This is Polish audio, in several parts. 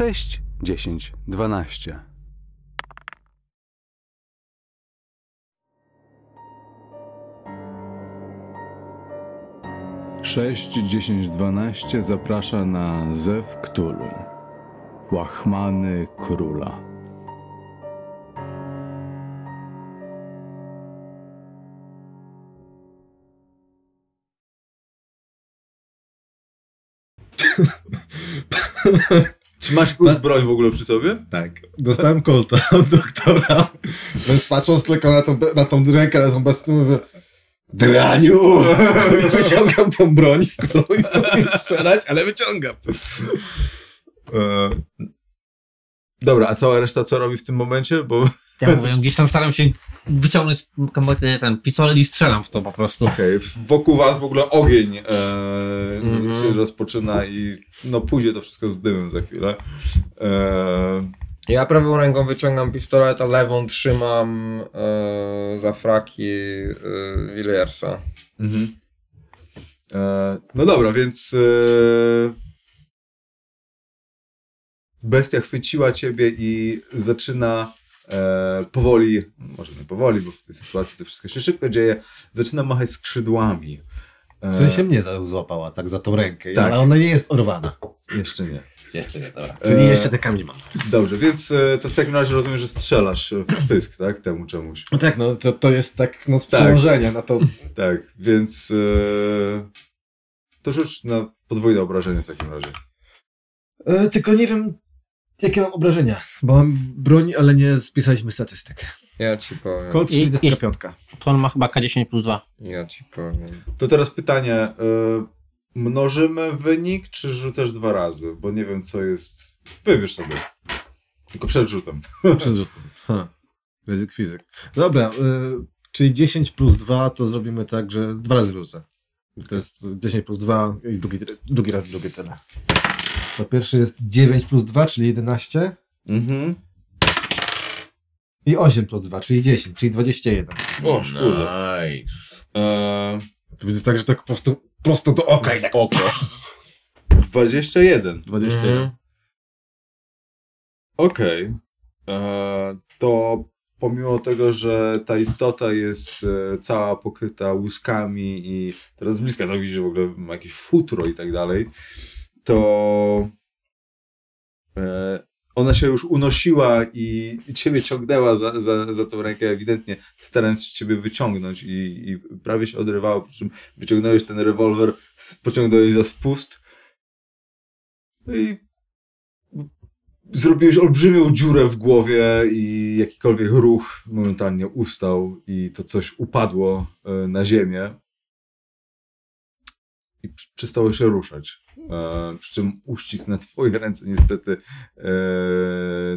6, 10, 12. Sześć, dziesięć, dwanaście zaprasza na Zew Ktulu. Łachmany króla. Czy masz jakąś broń w ogóle przy sobie? Tak. Dostałem kolta od doktora, więc patrząc tylko na tą, na tą rękę, na tą bestię, mówię Draniu! wyciągam tą broń, którą nie umiem strzelać, ale wyciągam. Dobra, a cała reszta co robi w tym momencie? Bo Ja mówię, gdzieś tam staram się wyciągnąć ten pistolet i strzelam w to po prostu. okej, wokół was w ogóle ogień e, Mhm. się rozpoczyna i no pójdzie to wszystko z dymem za chwilę. E, Ja prawą ręką wyciągam pistolet, a lewą trzymam e, za fraki e, mhm. e, no dobra, więc e, bestia chwyciła ciebie i zaczyna e, powoli, może nie powoli, bo w tej sytuacji to wszystko się szybko dzieje, zaczyna machać skrzydłami. E, W sensie mnie złapała tak za tą rękę, Tak. ale ona nie jest orwana. Jeszcze nie. Jeszcze nie, dobra. Czyli E, jeszcze te kamień mam. Dobrze, więc e, to w takim razie rozumiem, że strzelasz w pysk, tak? Temu czemuś. No tak, no to, to jest tak no, z Tak. przełożenia na to. Tak, więc e, to rzuć na podwójne obrażenie w takim razie. E, tylko nie wiem, jakie mam obrażenia, bo mam broń, ale nie spisaliśmy statystyk. Ja ci powiem. Colt I- 45. To on ma chyba K10 plus 2. Ja ci powiem. To teraz pytanie. E, mnożymy wynik, czy rzucasz dwa razy? Bo nie wiem, co jest. Wybierz sobie. Tylko przed rzutem. Przed rzutem. Ha. Ryzyk fizyk. Dobra, y, czyli 10 plus 2 to zrobimy tak, że dwa razy rzucę. To jest 10 plus 2 i drugi, drugi raz drugie tyle. To pierwszy jest 9 plus 2, czyli 11 Mhm. i 8 plus 2, czyli 10, czyli 21. O. Nice. E, To będzie tak, że tak po prostu prosto do oka i tak Oko. 21. 21. Mhm. Okej. E, To pomimo tego, że ta istota jest e, cała pokryta łuskami i teraz z bliska to widzisz, że w ogóle ma jakieś futro i tak dalej, to e, ona się już unosiła i, ciebie ciągnęła za, za, za tą rękę, ewidentnie starając się ciebie wyciągnąć i, i prawie się odrywała, po czym wyciągnąłeś ten rewolwer, pociągnąłeś za spust no i zrobiłeś olbrzymią dziurę w głowie i jakikolwiek ruch momentalnie ustał i to coś upadło e, na ziemię i pr- przestało się ruszać. E, przy czym uścisk na twoje ręce niestety e,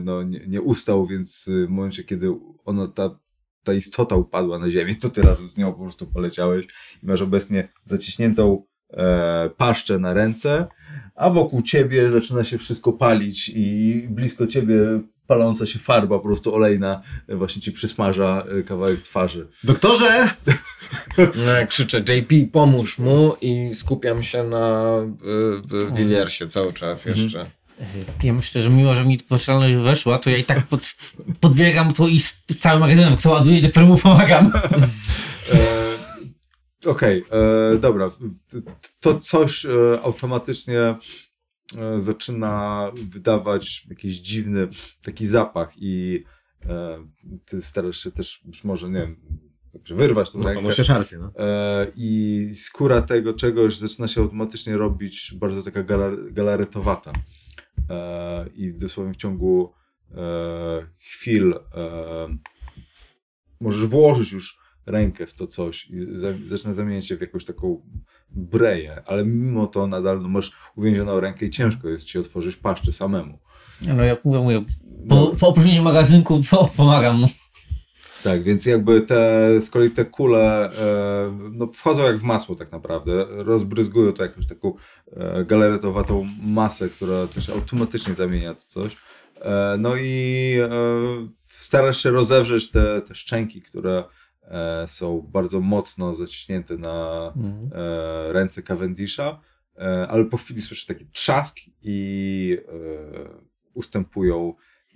no, nie, nie ustał, więc w momencie, kiedy ona, ta, ta istota upadła na ziemię, to ty razem z nią po prostu poleciałeś i masz obecnie zaciśniętą e, paszczę na ręce, a wokół ciebie zaczyna się wszystko palić i blisko ciebie paląca się farba po prostu olejna e, właśnie ci przysmaża e, kawałek twarzy. Doktorze! No, krzyczę, JP, pomóż mu i skupiam się na y, cały czas Mhm. jeszcze. Ja myślę, że mimo, że mi poczalność weszła, to ja i tak pod, podbiegam tu i z, całym magazynem, kto ładuje, dopiero mu pomagam. Okej, e, dobra. To coś e, automatycznie zaczyna wydawać jakiś dziwny taki zapach i e, ty starasz się też może, nie wiem, wyrwać tą No, rękę. się szarpie, no. E, I skóra tego czegoś zaczyna się automatycznie robić bardzo taka galar- galaretowata. E, I dosłownie w ciągu e, chwil e, możesz włożyć już rękę w to coś i za, zaczyna zamieniać się w jakąś taką breję, ale mimo to nadal no, masz uwięzioną rękę i ciężko jest ci otworzyć paszczę samemu. No ja mówię, mówię po, po opróżnieniu magazynku po, pomagam mu. Tak, więc jakby te, z kolei te kule e, no, wchodzą jak w masło tak naprawdę, rozbryzgują to jakąś taką e, galaretowatą masę, która też automatycznie zamienia to coś. E, no i starasz się rozewrzeć te, te szczęki, które są bardzo mocno zaciśnięte na e, ręce Cavendisha, e, ale po chwili słyszysz taki trzask i e, ustępują.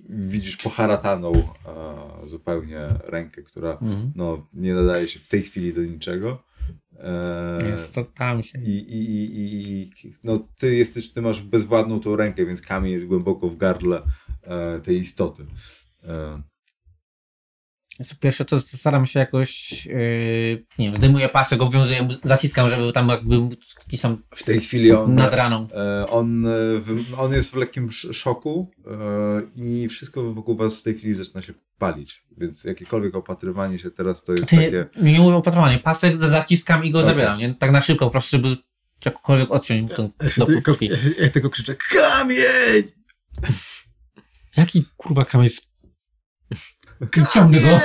Widzisz poharataną e, zupełnie rękę, która Mhm. no, nie nadaje się w tej chwili do niczego. E, Jest to tam się. i, i, i, i no, ty jesteś, ty masz bezwładną tą rękę, więc kamień jest głęboko w gardle e, tej istoty. Znaczy, Pierwsze to staram się jakoś, yy, nie wiem, zdejmuję pasek, obwiązuję, zaciskam, żeby tam jakby jakiś tam w tej chwili on, nad raną. e, on, e, on jest w lekkim sz- szoku e, i wszystko wokół was w tej chwili zaczyna się palić, więc jakiekolwiek opatrywanie się teraz to jest Znaczy, takie... nie, nie mówię o opatrowaniu, pasek zaciskam i go Okej. zabieram, nie? Tak na szybko, po prostu, żeby jakkolwiek odciąć ten Ja, tylko, krwi. ja tylko krzyczę KAMIEń! Jaki kurwa kamień Ciągnę go.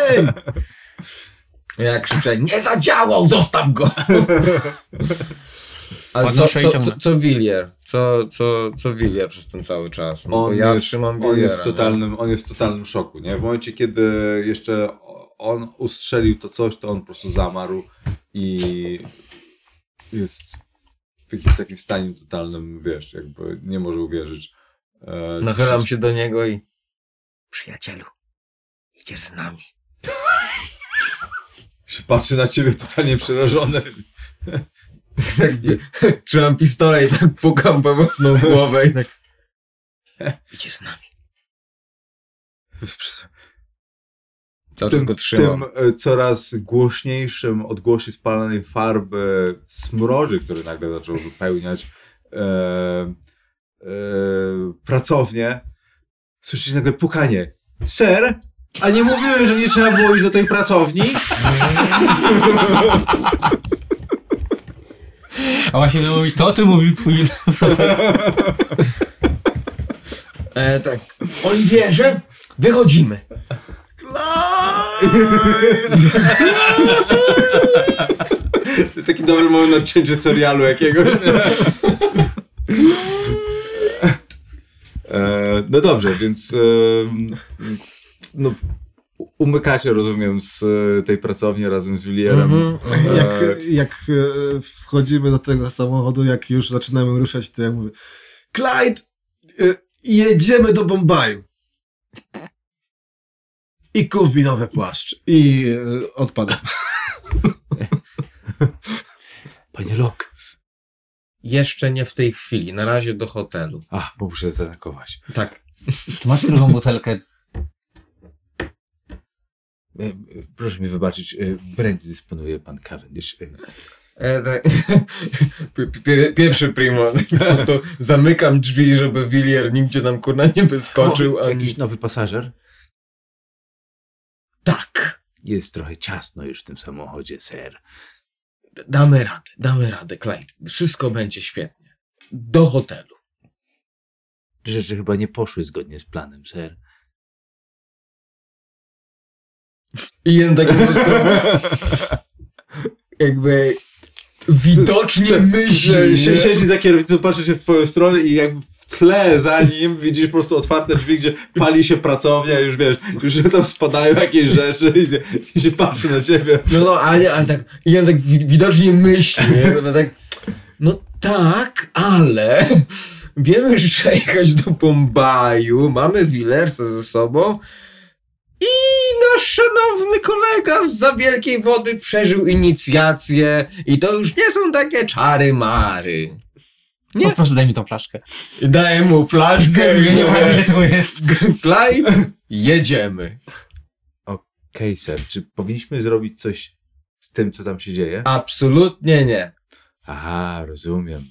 Ja krzyczę, nie zadziałał, zostaw go! Ale co, co, co, co Willier? Co, co, co Willier przez ten cały czas? No On ja jest- trzymam On jest, w totalnym, on jest w totalnym szoku, nie? W momencie, kiedy jeszcze on ustrzelił to coś, to on po prostu zamarł i jest w jakimś takim stanie totalnym, wiesz, jakby nie może uwierzyć. E, Nachylam się do niego i... Przyjacielu, idziesz z nami. się patrzy na ciebie totalnie przerażony. Tak, trzymam pistolet i tak pukam we własną głowę i tak... Idziesz z nami. Cały tym, go trzymam. tym e, coraz głośniejszym odgłosie spalanej farby smrodzi, który nagle zaczął wypełniać e, e, pracownię, słyszycie nagle pukanie. Ser, a nie mówiłem, że nie trzeba było iść do tej pracowni? A właśnie miał mówić, to o tym mówił twój E, tak. Oliwierze, wychodzimy. To jest taki dobry moment na cięcie serialu jakiegoś. E, no dobrze, więc e, no, umykacie, rozumiem, z e, tej pracowni razem z Willierem. Mhm. Jak, E, jak e, wchodzimy do tego samochodu, jak już zaczynamy ruszać, to ja mówię Clyde, jedziemy do Bombaju. I kup mi nowy płaszcz. I odpadam. Panie Lok. Jeszcze nie w tej chwili, na razie do hotelu. A, bo muszę zdenekować. Tak. Czy masz drugą butelkę? E, Proszę mi wybaczyć, brandy dysponuje pan Cavendish. E, tak. Pi- pi- Pierwszy primo. Po prostu zamykam drzwi, żeby Willier nigdzie nam kurna nie wyskoczył. O, jakiś nowy pasażer? Tak. Jest trochę ciasno już w tym samochodzie, ser. Damy radę, damy radę, Clyde. Wszystko będzie świetnie. Do hotelu. Rzeczy chyba nie poszły zgodnie z planem, ser. I jeden tak po prostu jakby widocznie myśli. że Siedzi za kierownicą, patrzy się w twoją stronę i jak w tle za nim widzisz po prostu otwarte drzwi, gdzie pali się pracownia, już wiesz, już tam spadają jakieś rzeczy i, i się patrzy na ciebie. No, no, ale, nie, ale tak, i on tak wi- widocznie myśli, nie? No, tak, no tak, ale wiemy, że jechać do Bombaju, mamy Willersa ze sobą i nasz szanowny kolega z za wielkiej wody przeżył inicjację i to już nie są takie czary-mary. Nie. Po prostu daj mi tą flaszkę. Daję mu flaszkę Ja i nie wiem, ile tego jest. Clyde, jedziemy. Okej, ser. Czy powinniśmy zrobić coś z tym, co tam się dzieje? Absolutnie nie. Aha, rozumiem.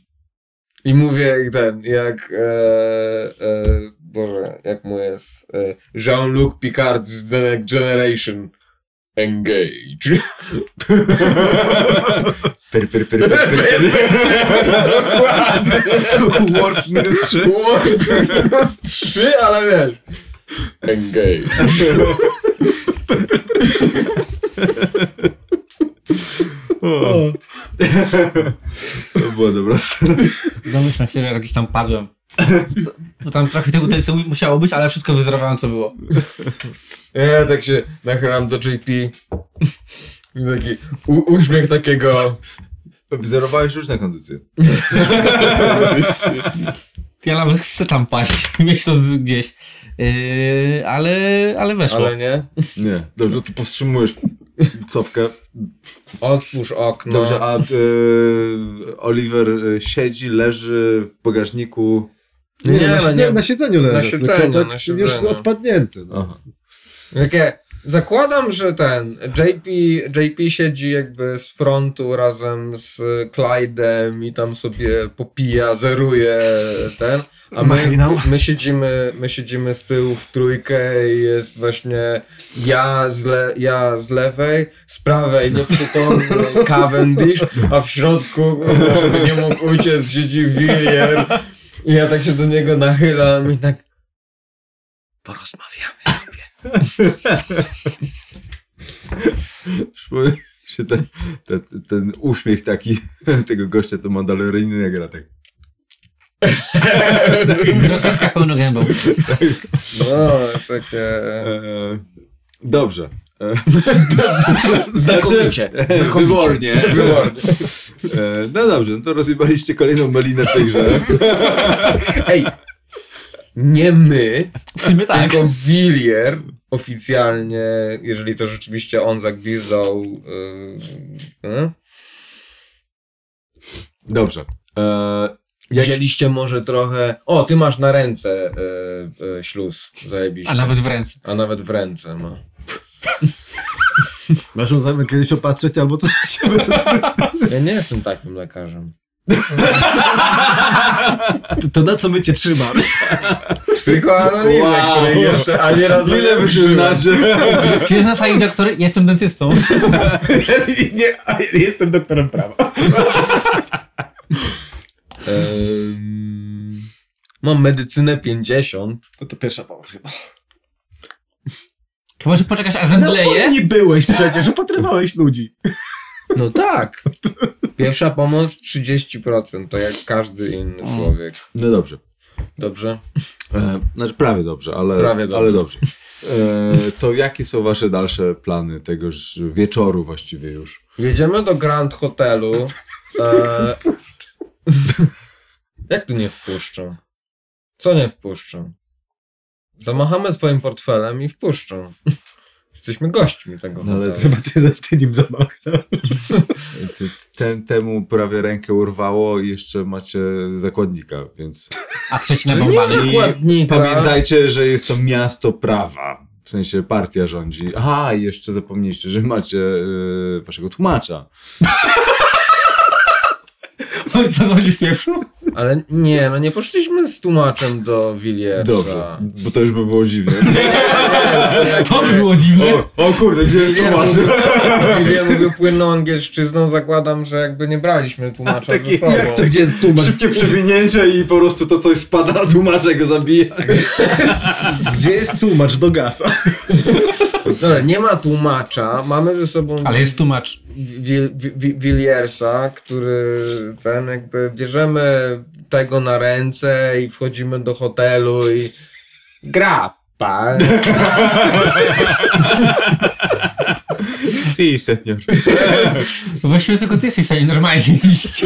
I mówię jak ten, jak e, e, Boże, jak mu jest e, Jean-Luc Picard z The Next Generation Engage. Per, per, per, per, per, per. Dokładnie. Warp minus 3. Warp minus 3, ale wiesz. Engage. To było dobra Domyślam się, że jakiś tam padłem. To, to tam trochę tego utensyłu musiało być, ale wszystko wyzerowałem, co było. Ja tak się nachylam do JP. I taki u, uśmiech takiego. Wzorowałeś różne kondycje. Ja nawet chcę tam paść, mieć to z- gdzieś. Yy, ale, ale weszło. Ale nie. Nie, dobrze, to powstrzymujesz cofkę. Otwórz okno. Dobrze, a e, Oliver e, siedzi, leży w bagażniku. Nie, Nie, na, no siedzeniu, nie. na siedzeniu leży. Na siedzeniu, tak na Już siedzeniu. odpadnięty. No. Aha. Jakie, zakładam, że ten JP, JP siedzi jakby z frontu razem z Clyde'em i tam sobie popija, zeruje ten, a my, my, siedzimy, my siedzimy z tyłu w trójkę i jest właśnie ja z, le, ja z lewej, z prawej nieprzytomny Cavendish, a w środku, żeby nie mógł uciec, siedzi Willier i ja tak się do niego nachylam i tak porozmawiamy sobie. Przypomniał mi się ten, ten, ten uśmiech taki tego gościa, co Mandalorianina gra. Tak. Groteska pełną gębą. No, takie... E, dobrze. E, Znakomicie. Znakomicie. wybornie. Wybornie. E, no dobrze, no to rozjebaliście kolejną melinę w tej grze. Ej, nie my, W sumie tak. tylko Willier oficjalnie, jeżeli to rzeczywiście on zagwizdał. Yy, yy, Dobrze. E, Wzięliście może trochę. O, ty masz na ręce yy, yy, śluz, zajebiście. A nawet w ręce. A nawet w ręce, no. Masz zamiar kiedyś opatrzeć albo coś. Ja nie jestem takim lekarzem. To, to na co my cię trzymamy? Psychoanalizę, Wow. której jeszcze ani razu ile nie znaczy? Czy jest na sali doktor? Jestem dentystą. nie, jestem doktorem prawa. Mam medycynę 50. No to pierwsza pomoc chyba. Chyba, że poczekasz aż zemdleje. nie byłeś przecież, opatrywałeś ludzi. No tak. Pierwsza pomoc 30%, to jak każdy inny Mm. człowiek. No dobrze. Dobrze? E, znaczy prawie dobrze, ale Prawie dobrze. Ale dobrze. E, to jakie są wasze dalsze plany tegoż wieczoru właściwie już? Jedziemy do Grand Hotelu. E... jak tu nie wpuszczą? Co nie wpuszczą? Zamachamy twoim portfelem i wpuszczą. Jesteśmy gośćmi tego No ale hotelu. Chyba ty, za- ty nim zamachnął. Ty, ten, temu prawie rękę urwało i jeszcze macie zakładnika, więc A trzeci nie nabąbany. zakładnika. pamiętajcie, że jest to miasto prawa. W sensie partia rządzi. Aha, i jeszcze zapomnieliście, że macie e, waszego tłumacza. Co to nie spieprzył? Ale nie, no nie poszliśmy z tłumaczem do Williersa. Dobrze, bo to już by było dziwne. To by było dziwne. O, o kurde, gdzie jest tłumacz? mówił, Willier mówił płynną angielszczyzną, zakładam, że jakby nie braliśmy tłumacza ze sobą. gdzie jest tłumacz? Szybkie przewinięcie i po prostu to coś spada na tłumacza i go zabija. Gdzie jest tłumacz do gasa? Dobra, nie ma tłumacza, mamy ze sobą Ale jest tłumacz. Wil, Wi- Williersa, który ten jakby bierzemy tego na ręce i wchodzimy do hotelu i grappa. Si, senior. Właściwie tylko ty jesteś w stanie normalnie iść.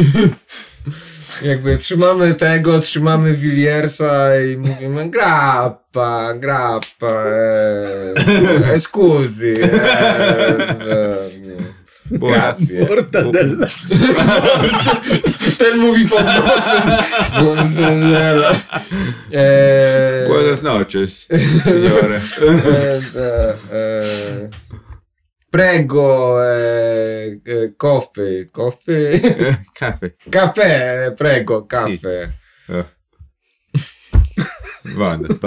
Jakby trzymamy tego, trzymamy Williersa i mówimy grappa, grappa, e, e, scusi, e, e, grazie. Mortadella. Ten mówi pod nosem. Mortadella. E, Buenas noches, signore. E, e, e, prego, e, e, coffee, coffee, Kafe. caffè, prego, caffè. Bardzo.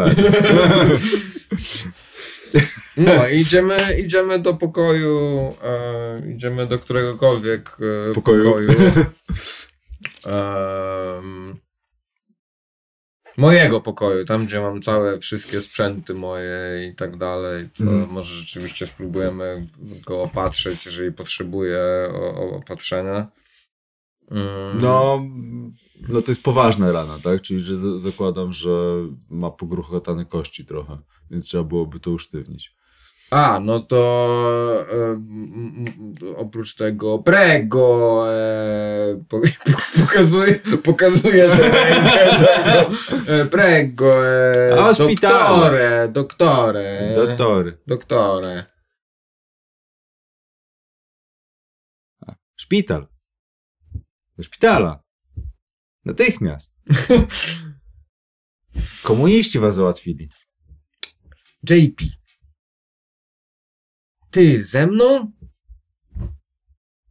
No, idziemy, idziemy do pokoju, e, idziemy do któregokolwiek e, Pokoju. pokoju. Em, mojego pokoju, tam gdzie mam całe wszystkie sprzęty moje i tak dalej. Mhm. może rzeczywiście spróbujemy go opatrzyć, jeżeli potrzebuje opatrzenia. Mm, No, no to jest poważna rana, tak? Czyli że zakładam, że ma pogruchotane kości trochę, więc trzeba byłoby to usztywnić. A, no to e, oprócz tego prego e, po, pokazuje, pokazuje tę rękę tego e, prego e, doktore, doktore, Doktory. doktore. Szpital. Do szpitala. Natychmiast. Komuniści was załatwili. JP. Ty ze mną?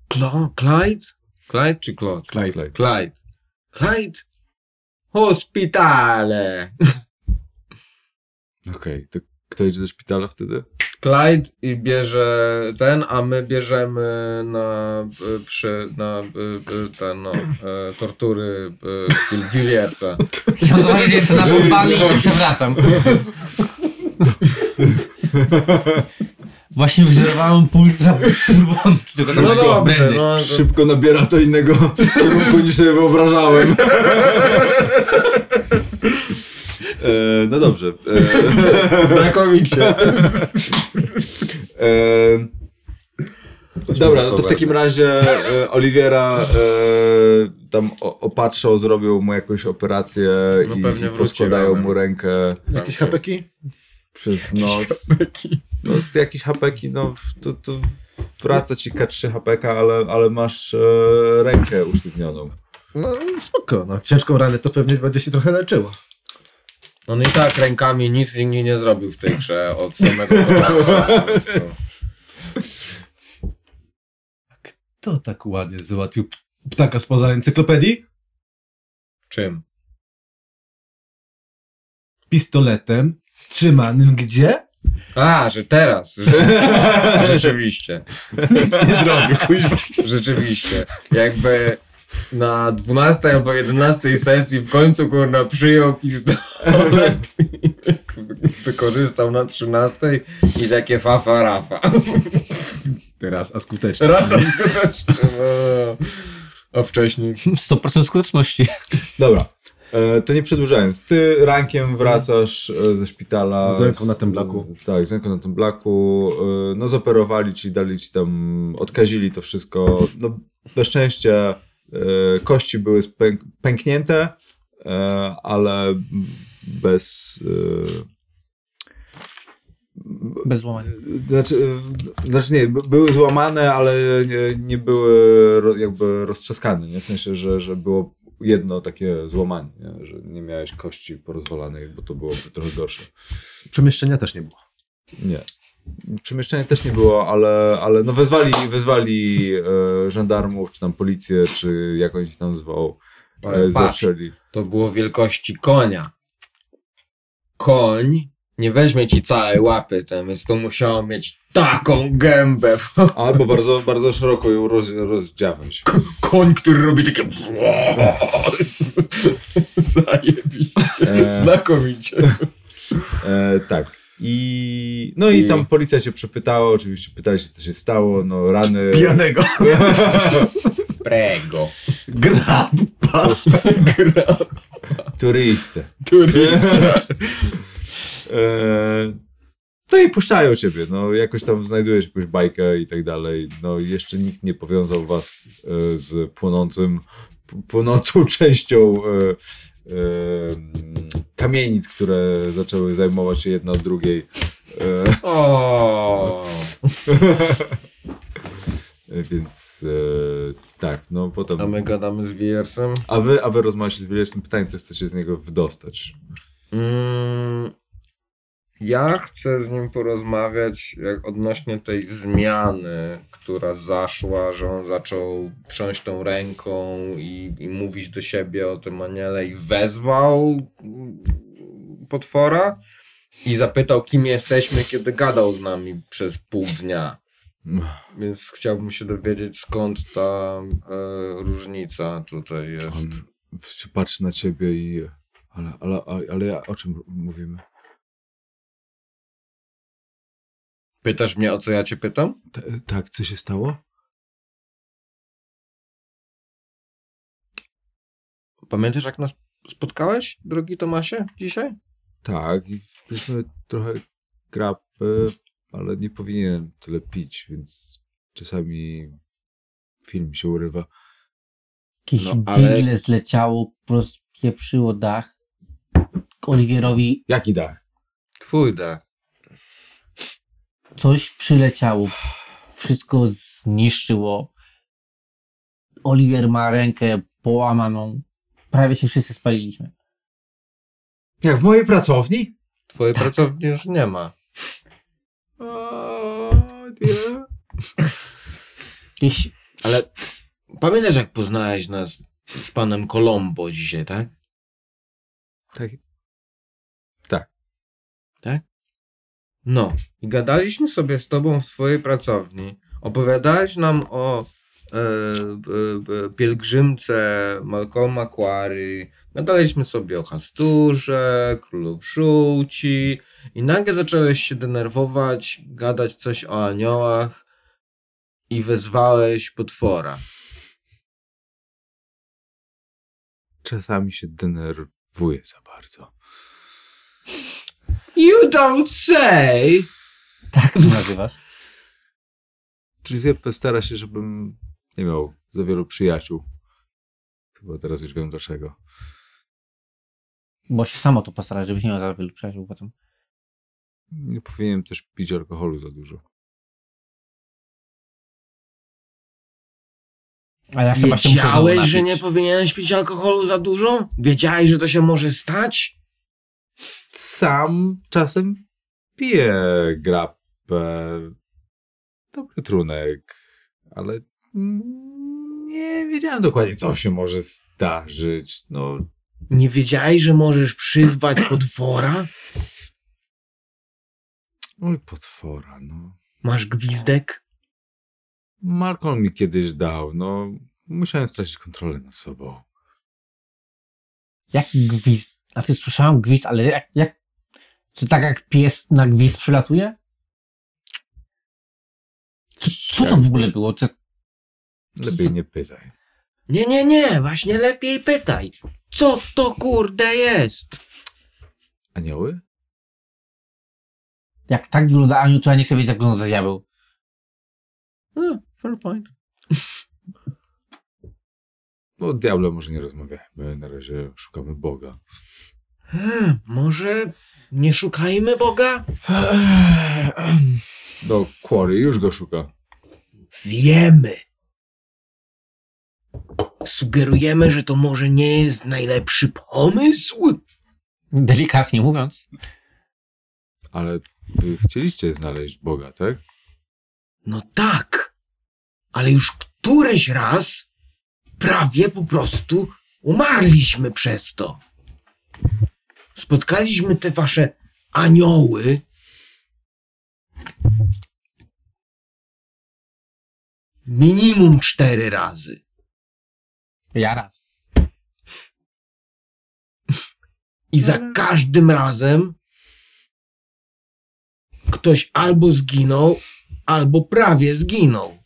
Clo, Clyde? Clyde czy Claude? Clyde. Clyde. Clyde? Hospitale. Okej, to kto idzie do szpitala wtedy? Clyde i bierze ten, a my bierzemy na, y, przy, na y, y, ten, no, e, tortury y, Williersa. Chciałem zobaczyć, że jestem napąpany i się przewracam. Właśnie wyzerowałem puls bourbonu, czy tylko No takiego dobrze, no. Szybko nabiera to innego kierunku niż sobie wyobrażałem. E, no dobrze. E, Znakomicie. e, dobra, no to w takim razie e, Oliwiera e, tam opatrzą, zrobią mu jakąś operację No i, i poskładają mu rękę Jakieś hapeki? Przez nos. No, to jakieś hapeki, no to, to wraca ci K3 hapeka, ale, ale masz e, rękę usztywnioną. No spoko, no ciężką ranę to pewnie będzie się trochę leczyło. No i tak rękami nic nikt nie zrobił w tej grze od samego początku. Kto tak ładnie załatwił ptaka spoza encyklopedii? Czym? Pistoletem trzymanym gdzie? A, że teraz. Rzeczywiście. Rzeczywiście. Nic nie zrobił, kuźwa. Rzeczywiście. Jakby na 12 albo 11 sesji w końcu kurna przyjął pistolet i wykorzystał na 13 i takie fafa rafa. Teraz, a skutecznie. Raz a skutecznie. No. A wcześniej. 100% skuteczności. Dobra. E, to nie przedłużając, ty rankiem wracasz e, ze szpitala. Z ręką na tym blaku. Tak, z ręką na tym blaku. E, no zoperowali ci, dali ci tam, odkazili to wszystko. No na szczęście kości były spęk, pęknięte, ale bez... Bez złamania. Znaczy, znaczy nie, by- były złamane, ale nie, nie były jakby roztrzaskane, nie? w sensie, że, że było jedno takie złamanie, nie? że nie miałeś kości porozwalanej, bo to byłoby trochę gorsze. Przemieszczenia też nie było. Nie. Przemieszczenia też nie było, ale, ale no wezwali, wezwali e, żandarmów, czy tam policję, czy jak oni się tam zwał, Ale e, zaczęli. to było wielkości konia. Koń nie weźmie ci całej łapy tam, więc to musiało mieć taką gębę. Albo bardzo, bardzo szeroko ją roz, rozdziałać. Koń, który robi takie... Zajebiście. E. Znakomicie. E, tak. I, no i I- tam policja cię przepytała, oczywiście pytali się, co się stało, no rany... Pijanego. Prego. Grab. Gra Turystę. turysta. E, no i puszczają ciebie, no jakoś tam znajdujesz jakąś bajkę i tak dalej. No jeszcze nikt nie powiązał was e, z płonącym, płonącą częścią e, kamienic, które zaczęły zajmować się jedna od drugiej. O. więc tak, no potem... A my gadamy z Wiersem. A wy, a wy rozmawiacie z Wielecznym pytaniem, co chcecie z niego wydostać. Mm, ja chcę z nim porozmawiać odnośnie tej zmiany, która zaszła, że on zaczął trząść tą ręką i, i mówić do siebie o tym aniele i wezwał potwora i zapytał, kim jesteśmy, kiedy gadał z nami przez pół dnia. Więc chciałbym się dowiedzieć, skąd ta e, różnica tutaj jest. On patrzy na ciebie i... Ale, ale, ale, ale o czym mówimy? Pytasz mnie, o co ja cię pytam? T- tak, co się stało? Pamiętasz, jak nas spotkałeś, drogi Tomasie, dzisiaj? Tak, i byliśmy trochę grapy. ale nie powinienem tyle pić, więc czasami film się urywa. Jakieś No, ale- bigle zleciało, rozpieprzyło dach. Oliwierowi Jaki dach? Twój dach. Coś przyleciało. Wszystko zniszczyło. Oliwier ma rękę połamaną. Prawie się wszyscy spaliliśmy. Jak w mojej pracowni? Twojej pracowni już nie ma. O, nie. Ale pamiętasz, jak poznałeś nas z panem Colombo dzisiaj, tak? Tak. Tak? No, i gadaliśmy sobie z tobą w twojej pracowni. Opowiadałeś nam o e, e, pielgrzymce Malcolma Quarry. Gadaliśmy sobie o Hasturze, Królu Żółci. I nagle zacząłeś się denerwować, gadać coś o aniołach i wezwałeś potwora. Czasami się denerwuję za bardzo. You don't say! tak to nazywasz. Giuseppe stara się, żebym nie miał za wielu przyjaciół. Chyba teraz już wiem dlaczego. Bo się samo to postarać, żebyś nie miał za wielu przyjaciół potem. Nie powinienem też pić alkoholu za dużo. A ja Wiedziałeś, że nie powinieneś pić alkoholu za dużo? Wiedziałeś, że to się może stać? Sam czasem piję grapę. Dobry trunek, ale nie wiedziałem dokładnie, co się może zdarzyć. No, Nie wiedziałeś, że możesz przyzwać potwora? oj, potwora, no. Masz gwizdek? Malcolm mi kiedyś dał, no. Musiałem stracić kontrolę nad sobą. Jaki gwizd? A ty słyszałem gwizd, ale jak, jak... Czy tak jak pies na gwizd przylatuje? Co, co to w ogóle było? Co, Lepiej nie pytaj. Nie, nie, nie, właśnie lepiej pytaj. Co to kurde jest? Anioły? jak tak wygląda Aniu, to ja nie chcę wiedzieć, jak wygląda diabeł. Hmm, fair point. No, o diable może nie rozmawiajmy. Na razie szukamy Boga. Hmm, może nie szukajmy Boga? No, Quarry już go szuka. Wiemy. Sugerujemy, że to może nie jest najlepszy pomysł? Delikatnie mówiąc. Ale wy chcieliście znaleźć Boga, tak? No tak, ale już któryś raz prawie po prostu umarliśmy przez to. Spotkaliśmy te wasze anioły. Minimum cztery razy. Ja raz. I za każdym razem ktoś albo zginął, albo prawie zginął.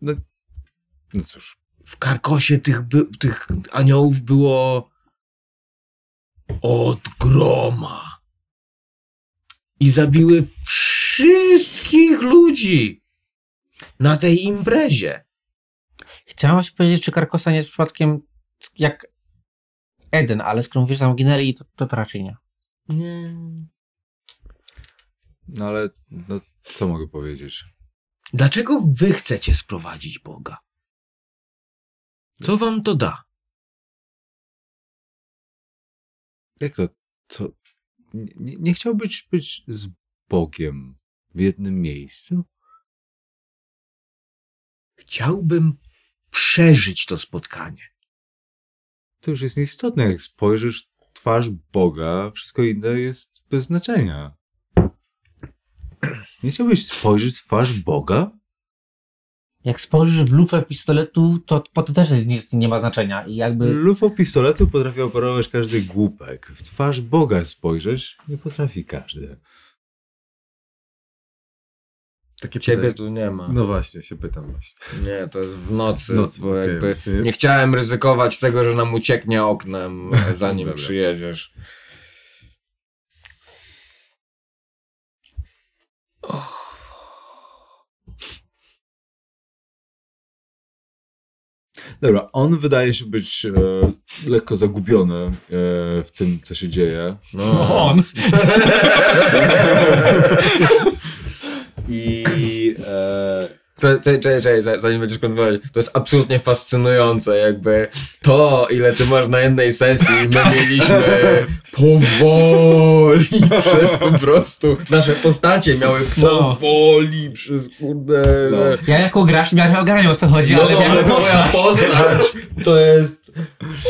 No cóż, w karkosie tych, tych aniołów było od groma. I zabiły wszystkich ludzi na tej imprezie. Chciałem właśnie powiedzieć, czy Karkosa nie jest przypadkiem jak Eden, ale skoro mówisz, że tam ginęli, to, to, to raczej nie. Nie. no ale no, co mogę powiedzieć? Dlaczego wy chcecie sprowadzić Boga? Co wam to da? Jak to? Co? Nie, nie, chciałbyś być z Bogiem w jednym miejscu? Chciałbym przeżyć to spotkanie. To już jest nieistotne. Jak spojrzysz twarz Boga, wszystko inne jest bez znaczenia. Nie chciałbyś spojrzeć w twarz Boga? Jak spojrzysz w lufę pistoletu, to potem też nic nie ma znaczenia. I jakby Lufą pistoletu potrafi operować każdy głupek. W twarz Boga spojrzeć nie potrafi każdy. Takie Ciebie pytanie. tu nie ma. No właśnie, się pytam właśnie. Nie, to jest w nocy, Nocy, bo okej, jakby właśnie. nie chciałem ryzykować tego, że nam ucieknie oknem, zanim przyjedziesz. Dobra, on wydaje się być e, lekko zagubiony e, w tym, co się dzieje. No on. I Czekaj, czekaj, czekaj, czekaj, za- zanim będziesz kontynuować. To jest absolutnie fascynujące, jakby to, ile ty masz na jednej sesji, my mieliśmy powoli przez po prostu, nasze postacie miały No. powoli przez kurde... No. Ja jako gracz w miarę ogarniam o co chodzi, No ale miałem to moja postać. to jest...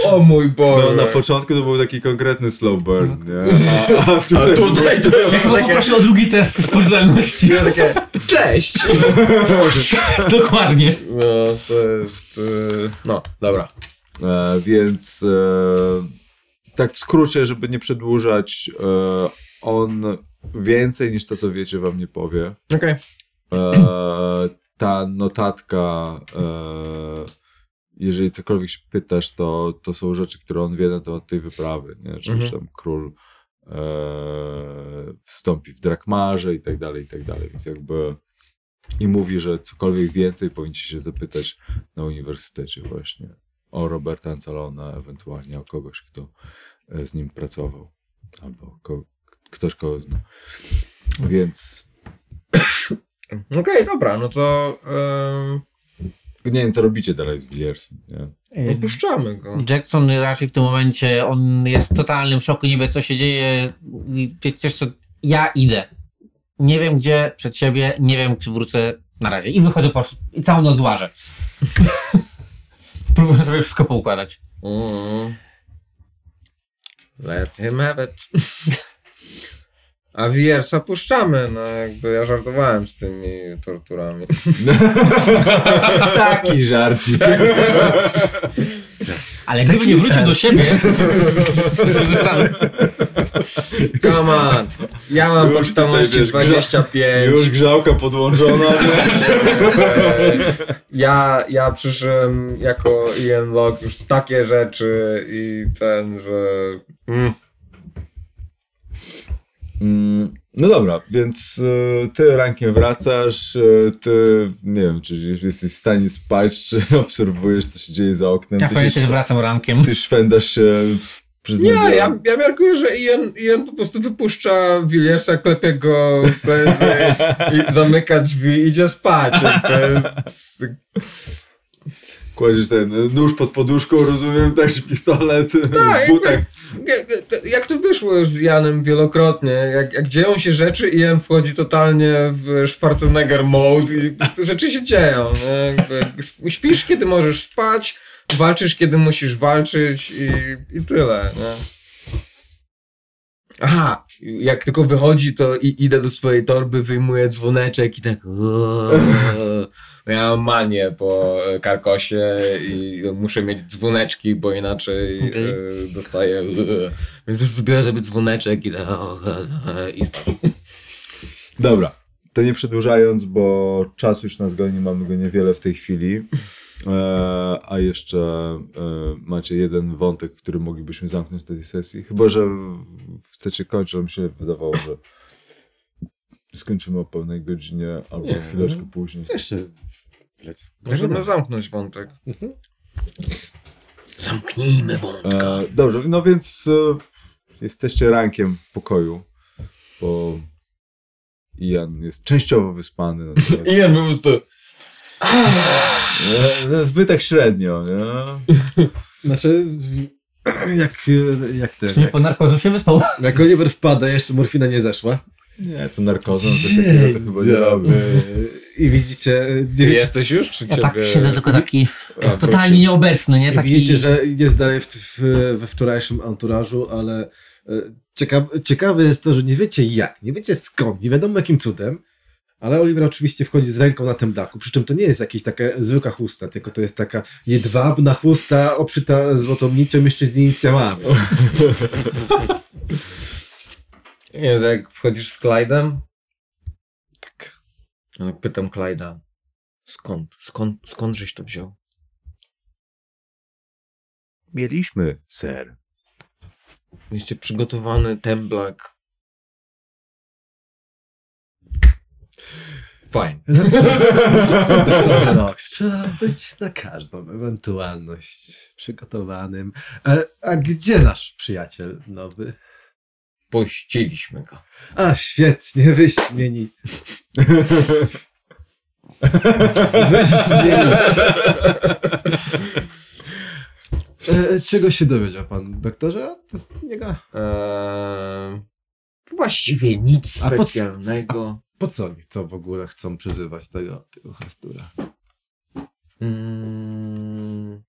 O mój Boże. no, na początku to był taki konkretny slow burn, nie? A, a A tutaj, tutaj to Ja jest chyba takie... poproszę o drugi test społeczności. Ja takie, cześć! Dokładnie. No, to jest... y, No, dobra. E, więc e, tak w skrócie, żeby nie przedłużać, e, on więcej niż to, co wiecie, wam nie powie. Okej. E, ta notatka, e, jeżeli cokolwiek się pytasz, to, to są rzeczy, które on wie na temat tej wyprawy, nie? Że Mhm. już tam król e, wstąpi w Drakmarze i tak dalej, i tak dalej. Więc jakby i mówi, że cokolwiek więcej powinniście się zapytać na uniwersytecie właśnie o Roberta Ancalona, ewentualnie o kogoś, kto e, z nim pracował, albo ko- ktoś, kogo zna. Więc Okej, dobra, no to nie wiem, co robicie dalej z Williersem, nie? opuszczamy go. Jackson raczej w tym momencie, on jest w totalnym szoku, nie wie co się dzieje. I Przecież co, ja idę. Nie wiem gdzie, przed siebie, nie wiem czy wrócę na razie. I wychodzę po prostu, i całą noc łażę. Próbuję sobie wszystko poukładać. Mm. Let him have it. A Wiersa puszczamy, no jakby ja żartowałem z tymi torturami. Taki żarcik. Ale gdyby nie wrócił do siebie, Come on, ja mam Już poczytalności tutaj, wiesz, 25. Już grzałka podłączona, wiesz? Ja, ja przyszedłem jako Ian Locke już takie rzeczy i ten, że... Mm. Mm, No dobra, więc e, ty rankiem wracasz, e, ty nie wiem, czy jesteś w stanie spać, czy obserwujesz, co się dzieje za oknem. ja się, też wracam rankiem. ty szwędasz się przez Nie, media. ja, ja miarkuję, że Ian, Ian po prostu wypuszcza Williersa, klepie go i zamyka drzwi i idzie spać. Kładziesz ten nóż pod poduszką, rozumiem, także pistolet Tak, w butach. jak, jak to wyszło już z Janem wielokrotnie, jak, jak dzieją się rzeczy, Ian wchodzi totalnie w Schwarzenegger mode i rzeczy się dzieją. Nie? Śpisz, kiedy możesz spać, walczysz, kiedy musisz walczyć i, i tyle. Nie? Aha, jak tylko wychodzi, to i, idę do swojej torby, wyjmuję dzwoneczek i tak. Ja mam manię po e, karkosie i muszę mieć dzwoneczki, bo inaczej Okej. e, dostaję. e, Więc po prostu biorę sobie dzwoneczek i, tak, i spać. Dobra, to nie przedłużając, bo czas już nas goni, mamy go niewiele w tej chwili. E, a jeszcze e, macie jeden wątek, który moglibyśmy zamknąć w tej sesji. Chyba, że w- chcecie kończyć, ale mi się wydawało, że skończymy o pełnej godzinie albo Nie, chwileczkę no. później. Jeszcze. Możemy zamknąć wątek. Zamknijmy wątek. E, dobrze, no więc e, jesteście rankiem w pokoju, bo Ian jest częściowo wyspany. Natomiast, Ian po prostu. E, no, tak średnio, nie? Znaczy, jak, jak W ten. sumie Jak, po narkozą się wyspał. jak Oliver wpada, jeszcze morfina nie zeszła. Nie, to narkozą, coś takiego to chyba nie robi. I widzicie, nie jesteś już, czy Ja tak siedzę tylko taki A, totalnie nieobecny, nie? Taki... widzicie, że jest dalej w, w, we wczorajszym anturażu, ale e, ciekaw, ciekawe jest to, że nie wiecie jak, nie wiecie skąd, nie wiadomo jakim cudem, ale Oliver oczywiście wchodzi z ręką na temblaku, przy czym to nie jest jakaś taka zwykła chusta, tylko to jest taka jedwabna chusta obszyta złotą nicią jeszcze z inicjałami. Nie, tak jak wchodzisz z Clyde'em? Tak. Ja tak pytam Clyde'a. Skąd? Skąd? Skąd żeś to wziął? Mieliśmy, ser. Mieliście przygotowany temblak. Fajnie. Doktorze Rok, trzeba być na każdą ewentualność przygotowanym. E, a gdzie nasz przyjaciel nowy? Pościeliśmy go. A, świetnie, wyśmieni. Wyśmienicie. E, czego się dowiedział pan, doktorze? To jest niego. Eee, właściwie nic A specjalnego. Po co oni chcą w ogóle chcą przyzywać tego, tego Hastura? Mm.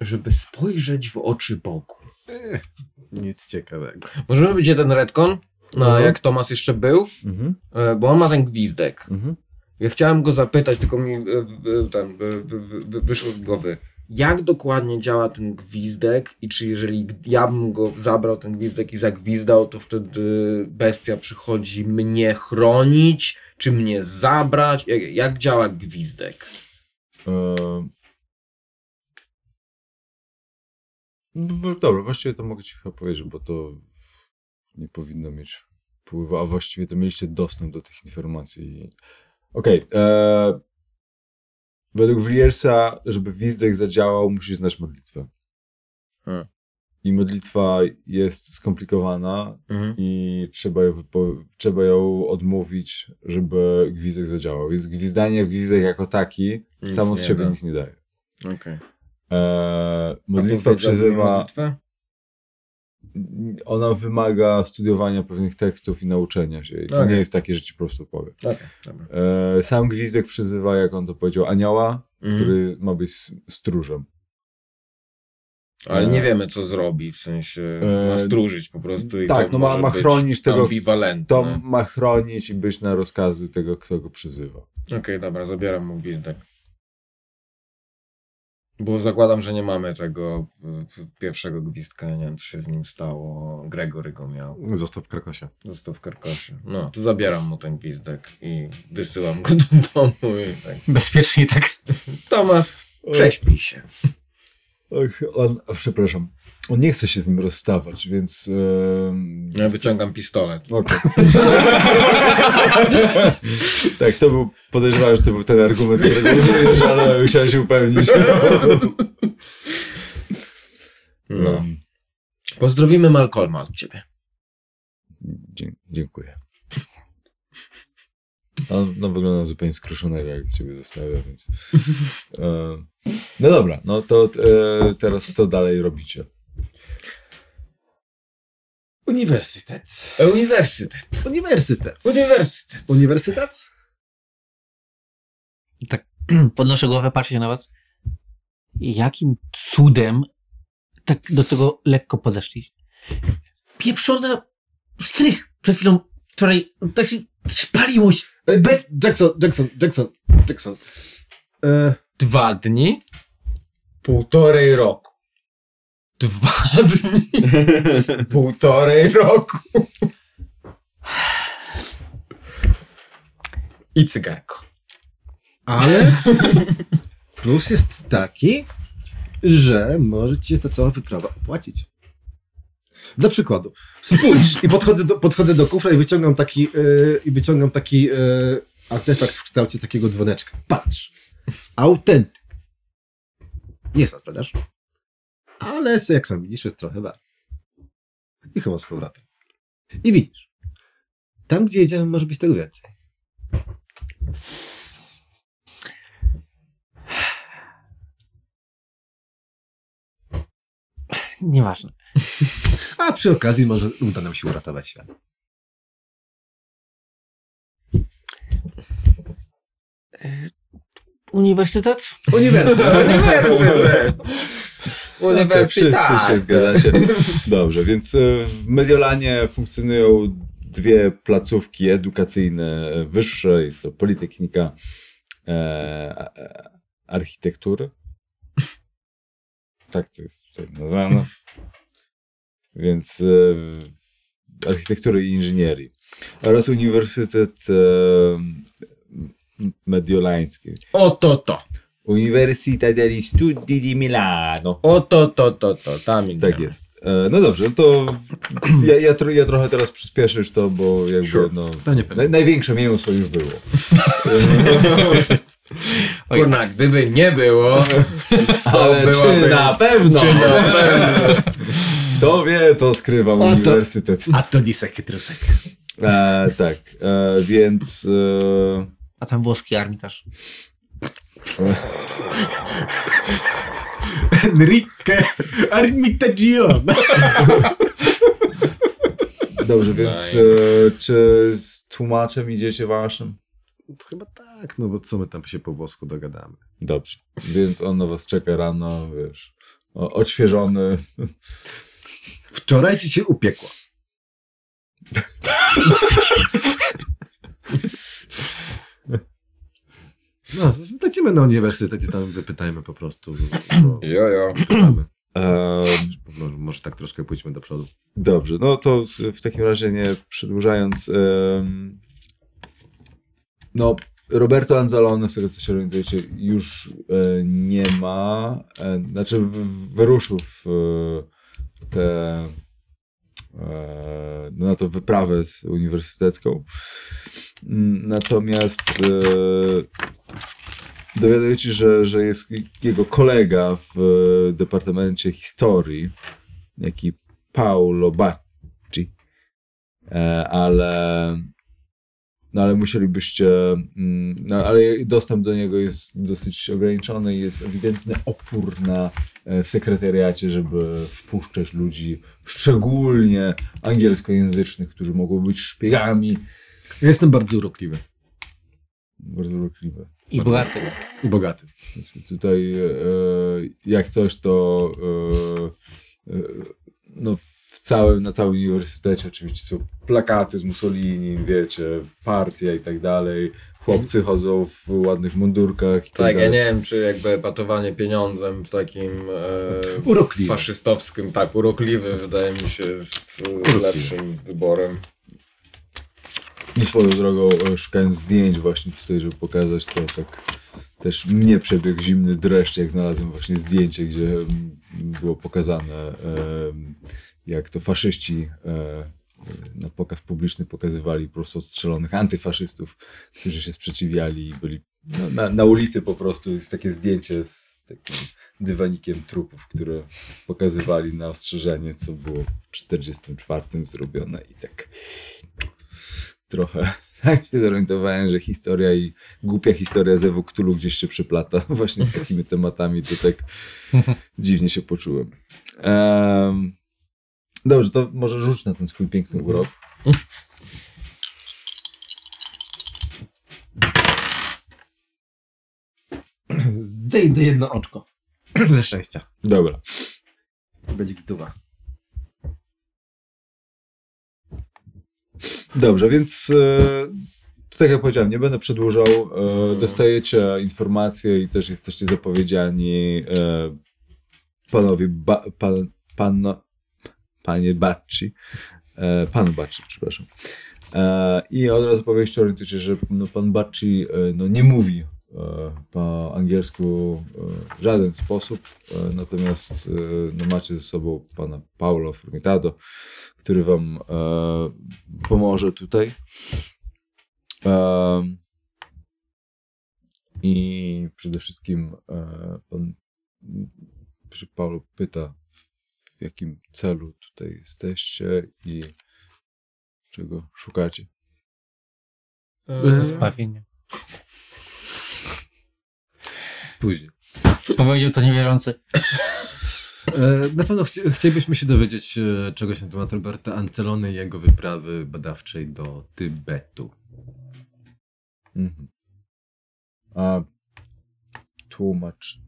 Żeby spojrzeć w oczy Bogu. E, nic ciekawego. Możemy być jeden retcon, no Mhm. jak Tomas jeszcze był, Mhm, e, bo on ma ten gwizdek. mhm. Ja chciałem go zapytać, tylko mi e, wy- wyszło z głowy. Jak dokładnie działa ten gwizdek i czy jeżeli ja bym go zabrał, ten gwizdek i zagwizdał, to wtedy bestia przychodzi mnie chronić, czy mnie zabrać? Jak, jak działa gwizdek? Eee, no, Dobra, właściwie to mogę ci chyba powiedzieć, bo to nie powinno mieć wpływu, a właściwie to mieliście dostęp do tych informacji. Okej. eee, według Williersa, żeby Wizdek zadziałał, musisz znać modlitwę. Hmm. I modlitwa jest skomplikowana Mhm. i trzeba ją, trzeba ją odmówić, żeby gwizdek zadziałał. Więc gwizdanie gwizdek jako taki Nic samo z siebie da. nic nie daje. Eee, A modlitwa przyzywa, modlitwę? Ona wymaga studiowania pewnych tekstów i nauczenia się. To Okej. nie jest takie, że ci po prostu powie. Okej, dobra. Eee, sam gwizdek przyzywa, jak on to powiedział, anioła, Mhm. który ma być stróżem. Ale E, nie wiemy, co zrobi, w sensie ma E, stróżyć po prostu i tak, to no ma- ma chronić tego-. To ma chronić i być na rozkazy tego, kto go przyzywa. Okej, dobra, zabieram mu gwizdek. Bo zakładam, że nie mamy tego pierwszego gwizdka, nie wiem, co się z nim stało. Gregory go miał, Został w Krakosie. został w karkosie. No, to zabieram mu ten gwizdek i wysyłam go do domu i tak. Bezpiecznie tak. Tomas, prześpij się. Och, on, przepraszam, on nie chce się z nim rozstawać, więc... em, Ja wyciągam pistolet. Okej. tak, to był, podejrzewałem, że to był ten argument, którego użyjesz, ale chciałem się upewnić. No. Pozdrowimy Malcolma od ciebie. dzie- dziękuję. On no, wygląda zupełnie skruszonego, jak ciebie zostawia, więc... em, no dobra, no to e, teraz co dalej robicie? Uniwersytet. E, Uniwersytet. Uniwersytet. Uniwersytet. Uniwersytet? Podnoszę głowę, patrzę na was. Jakim cudem tak do tego lekko podeszli? Pieprzona strych przed chwilą, wczoraj tak się spaliło Jackson, Jackson, Jackson, Jackson. E, Dwa dni, półtorej roku. Dwa dni, półtorej roku. I cygarko. ale plus jest taki, że może ci się ta cała wyprawa opłacić. Dla przykładu, spójrz i podchodzę do, podchodzę do kufra i wyciągam taki, e, i wyciągam taki e, artefakt w kształcie takiego dzwoneczka. Patrz, autentyk. Nie zapradasz, ale jak sam widzisz, jest trochę wart. I chyba z powrotem. I widzisz, tam gdzie jedziemy może być tego więcej. Nieważne. A przy okazji może uda nam się uratować świat. Uniwersytet? Uniwersytet. Uniwersytet. Wszyscy się zgadzacie. Dobrze, więc e, w Mediolanie funkcjonują dwie placówki edukacyjne wyższe. Jest to Politechnika e, e, Architektury. Tak to jest tutaj nazwane. Więc e, Architektury i Inżynierii. Oraz Uniwersytet e, Mediolański. Oto to. Università degli Studi di Milano. O to, to, to, to, tam idziemy. Tak jest. E, no dobrze, to ja, ja, tro, ja trochę teraz przyspieszę już to, bo jakby Sure. no, naj, największe mięso już było. Kurna, gdyby nie było, to Ale byłaby... czy na pewno? Czy na pewno? Kto wie, co skrywa to- uniwersytet. A to disek i trusek. E, tak, e, więc e, A tam włoski armitarz. Enrique Armitagion. dobrze, więc e, czy z tłumaczem idziecie waszym? Chyba tak, no bo co my tam się po włosku dogadamy. Dobrze, więc on na was czeka rano, wiesz, o, odświeżony. Wczoraj ci się upiekło. No, lecimy na uniwersytet i tam wypytajmy po prostu. bo- Jo, jo. Pytamy. E, Może, może tak troszkę pójdźmy do przodu. Dobrze, no to w takim razie nie przedłużając. no, Roberto Anzalone, z tego co się orientujecie, już e, nie ma. E, znaczy, w- wyruszył w e, tę. E, no na to wyprawę z uniwersytecką. Natomiast e, dowiadujecie, się, że, że jest jego kolega w Departamencie Historii, jaki Paolo Bacci, e, ale no ale musielibyście, mm, no ale dostęp do niego jest dosyć ograniczony i jest ewidentny opór na e, w sekretariacie, żeby wpuszczać ludzi, szczególnie angielskojęzycznych, którzy mogą być szpiegami. Jestem bardzo urokliwy Bardzo urokliwe. I bogaty. i bogaty. Tutaj e, jak coś, to e, e, no w całym, na całym uniwersytecie oczywiście są plakaty z Mussolini, wiecie, partia i tak dalej. Chłopcy chodzą w ładnych mundurkach i tak, Tak, ja nie wiem, czy jakby epatowanie pieniądzem w takim e, faszystowskim, tak, urokliwy wydaje mi się jest e, lepszym wyborem. I swoją drogą e, szukając zdjęć właśnie tutaj, żeby pokazać to, tak też mnie przebiegł zimny dreszcz, jak znalazłem właśnie zdjęcie, gdzie mm, było pokazane, jak to faszyści e, na pokaz publiczny pokazywali po prostu odstrzelonych antyfaszystów, którzy się sprzeciwiali i byli no, na, na ulicy po prostu. Jest takie zdjęcie z takim dywanikiem trupów, które pokazywali na ostrzeżenie, co było w 44 zrobione i tak trochę tak się zorientowałem, że historia i głupia historia z Cthulhu gdzieś się przyplata właśnie z takimi tematami, to tak dziwnie się poczułem. Em, dobrze, to może rzuć na ten swój piękny urok. Zejdę jedno oczko. Ze szczęścia. Dobra. Będzie gituwa. Dobrze, więc e, tak jak powiedziałem, nie będę przedłużał. E, dostajecie informacje i też jesteście zapowiedziani e, panowi, ba, pan, pan, panie Bacci, e, panu Bacci, przepraszam. I od razu powieści że no, pan Bacci no, nie mówi po angielsku e, w żaden sposób, e, natomiast e, no, macie ze sobą pana Paulo Formitado, który wam e, pomoże tutaj. I przede wszystkim e, pan przy Paulo pyta, w jakim celu tutaj jesteście i czego szukacie. E, Zbawienie. Później. Powiedział to niewierzący. E, Na pewno chci chcielibyśmy się dowiedzieć e, czegoś na temat Roberta Ancelony i jego wyprawy badawczej do Tybetu. Mhm. A tłumacz,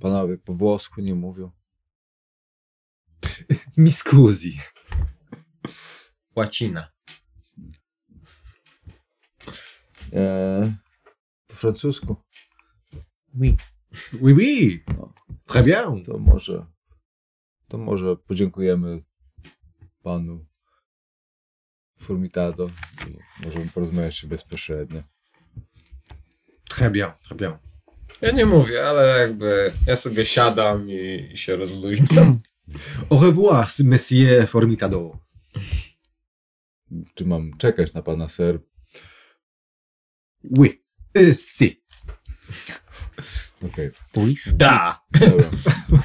panowie po włosku nie mówią. Miskuzi. Łacina. E, po francusku. Oui. Oui, oui. No. Très bien. To może, to może podziękujemy panu Formitado i możemy porozmawiać się bezpośrednio. Très bien, très bien. Ja nie mówię, ale jakby ja sobie siadam i, i się rozluźniam. Au revoir, monsieur Formitado. Czy mam czekać na pana, ser? Oui. Euh, si. Okej. Da! dobra.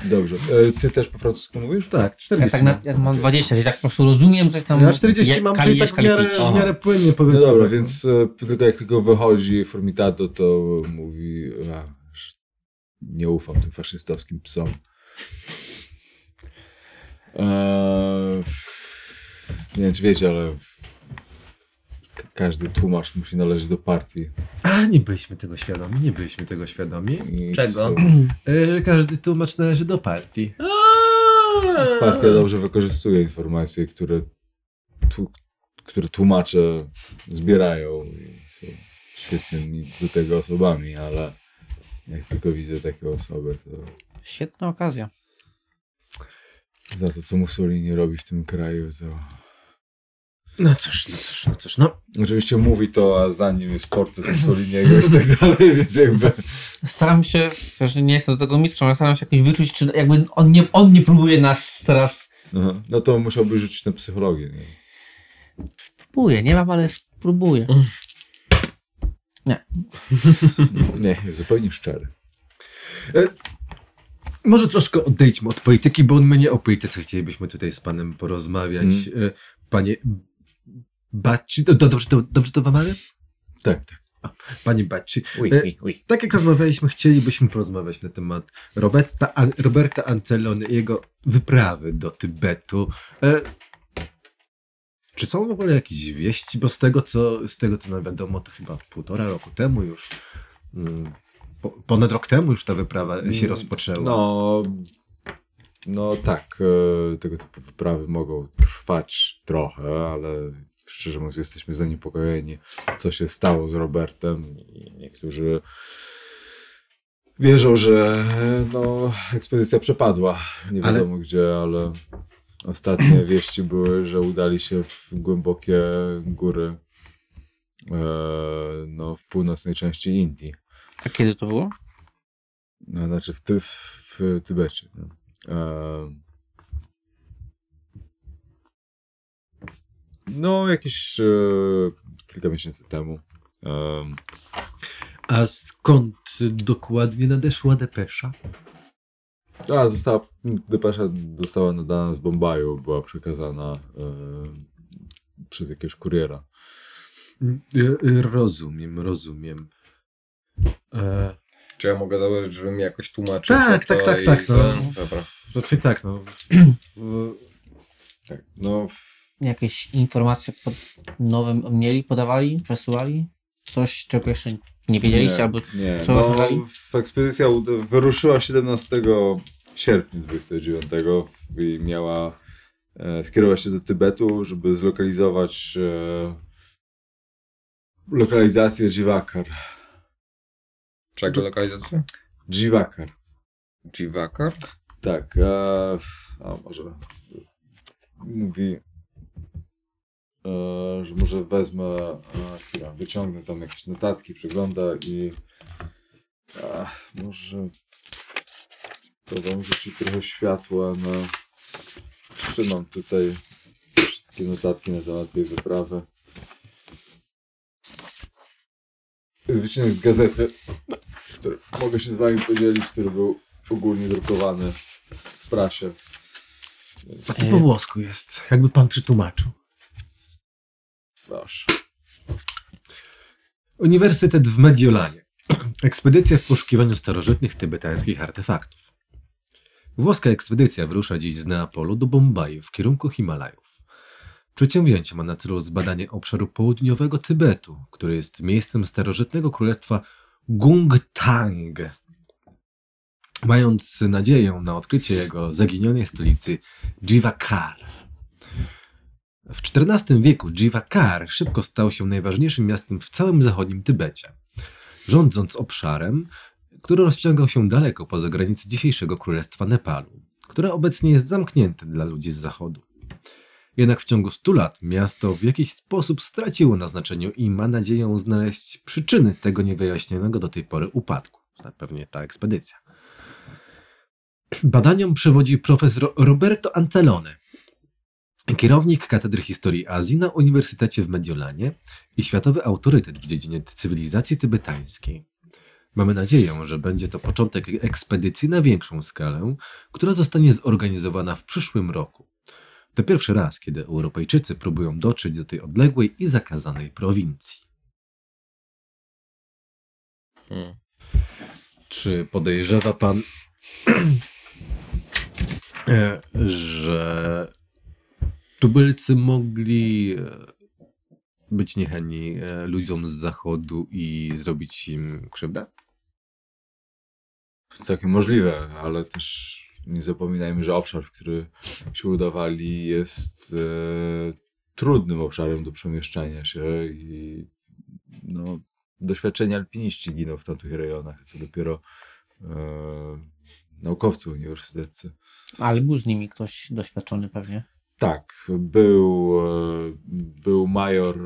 Dobrze. E, ty też po francusku mówisz? Tak, 40 Ja tak na, ja mam 20, czyli tak po prostu rozumiem coś tam. Ja 40 je- mam, kali czyli tak w miarę, w miarę płynnie No powiedzmy. dobra, tak, więc e, tylko jak tylko wychodzi Formitado, to mówi, a, że nie ufam tym faszystowskim psom. Eee, nie wiem, czy wiecie, ale każdy tłumacz musi należeć do partii. A, nie byliśmy tego świadomi, nie byliśmy tego świadomi. I Czego? E, każdy tłumacz należy do partii. Partia dobrze wykorzystuje informacje, które, tu, które tłumacze zbierają i są świetnymi do tego osobami, ale jak tylko widzę takie osoby, to Świetna okazja. za to, co Mussolini robi w tym kraju, to No cóż, no cóż, no cóż, no. oczywiście mówi to, a za nim jest portret Mussoliniego i tak dalej, więc jakby Staram się, że nie jestem do tego mistrzem, ale staram się jakoś wyczuć, czy jakby on nie, on nie próbuje nas teraz. Aha. no to musiałby rzucić na psychologię. Nie? Spróbuję, nie mam, ale spróbuję. nie, jest zupełnie szczery. Może troszkę odejdźmy od polityki, bo my nie o polityce chcielibyśmy tutaj z panem porozmawiać. E, Panie Do, dobrze, to, dobrze to wymawiam? Tak, tak. Panie Bacci, Uj, E, uj, uj. tak jak rozmawialiśmy, chcielibyśmy porozmawiać na temat Roberta, An- Roberta Ancelony i jego wyprawy do Tybetu. E, czy są w ogóle jakieś wieści? Bo z tego, co, z tego, co nam wiadomo, to chyba półtora roku temu już, mm, po, ponad rok temu już ta wyprawa się Mm, rozpoczęła. No, no tak, e, tego typu wyprawy mogą trwać trochę, ale szczerze mówiąc jesteśmy zaniepokojeni, co się stało z Robertem i niektórzy wierzą, że no, ekspedycja przepadła. Nie Ale- wiadomo gdzie, ale ostatnie wieści były, że udali się w głębokie góry e, no, w północnej części Indii. A kiedy to było? No, znaczy w, ty, w, w Tybecie. No. Em. No, jakieś e, kilka miesięcy temu. Em, A skąd dokładnie nadeszła depesza? a, została, depesza została nadana z Bombaju, była przekazana em, przez jakiegoś kuriera. E, e, Rozumiem, rozumiem. E, Czy ja mogę założyć, żebym jakoś tłumaczył? Tak, tak, tak, tak, no. ten? Dobra. Znaczy tak, no. Tak, no, w, Jakieś informacje pod nowym mieli, podawali, przesyłali? Coś, czego jeszcze nie wiedzieliście, nie, albo nie. co No, w ekspedycja wyruszyła 17 sierpnia 29 w- i miała e, skierować się do Tybetu, żeby zlokalizować e, lokalizację Jivakar. Czego lokalizacja? Jivakar. Jivakar? Tak, e, a może mówi, że może wezmę, e, chwila, wyciągnę tam jakieś notatki, przegląda i a, może to wam rzuci trochę światła na... Trzymam tutaj wszystkie notatki na temat tej wyprawy. Jest wycinek z gazety, który mogę się z wami podzielić, który był ogólnie drukowany w prasie. Taki po włosku jest, jakby pan przetłumaczył. Proszę. Uniwersytet w Mediolanie. Ekspedycja w poszukiwaniu starożytnych tybetańskich artefaktów. Włoska ekspedycja wyrusza dziś z Neapolu do Bombaju w kierunku Himalajów. Przedsięwzięcie ma na celu zbadanie obszaru południowego Tybetu, który jest miejscem starożytnego królestwa Gungtang. Mając nadzieję na odkrycie jego zaginionej stolicy Jivakar. W XIV wieku Jivakar szybko stał się najważniejszym miastem w całym zachodnim Tybecie, rządząc obszarem, który rozciągał się daleko poza granice dzisiejszego królestwa Nepalu, które obecnie jest zamknięte dla ludzi z zachodu. Jednak w ciągu 100 lat miasto w jakiś sposób straciło na znaczeniu i ma nadzieję znaleźć przyczyny tego niewyjaśnionego do tej pory upadku. pewnie ta ekspedycja. Badaniom przewodzi profesor Roberto Ancelone, kierownik Katedry Historii Azji na Uniwersytecie w Mediolanie i światowy autorytet w dziedzinie cywilizacji tybetańskiej. Mamy nadzieję, że będzie to początek ekspedycji na większą skalę, która zostanie zorganizowana w przyszłym roku. To pierwszy raz, kiedy Europejczycy próbują dotrzeć do tej odległej i zakazanej prowincji. Hmm. Czy podejrzewa pan, e, że tubylcy mogli e, być niechętni e, ludziom z zachodu i zrobić im krzywdę? Całkiem możliwe, ale też nie zapominajmy, że obszar, w który się udawali, jest e, trudnym obszarem do przemieszczania się i no, doświadczeni alpiniści giną w tamtych rejonach, co dopiero e, naukowcy uniwersyteccy. Ale był z nimi ktoś doświadczony pewnie. Tak, był, e, był major e,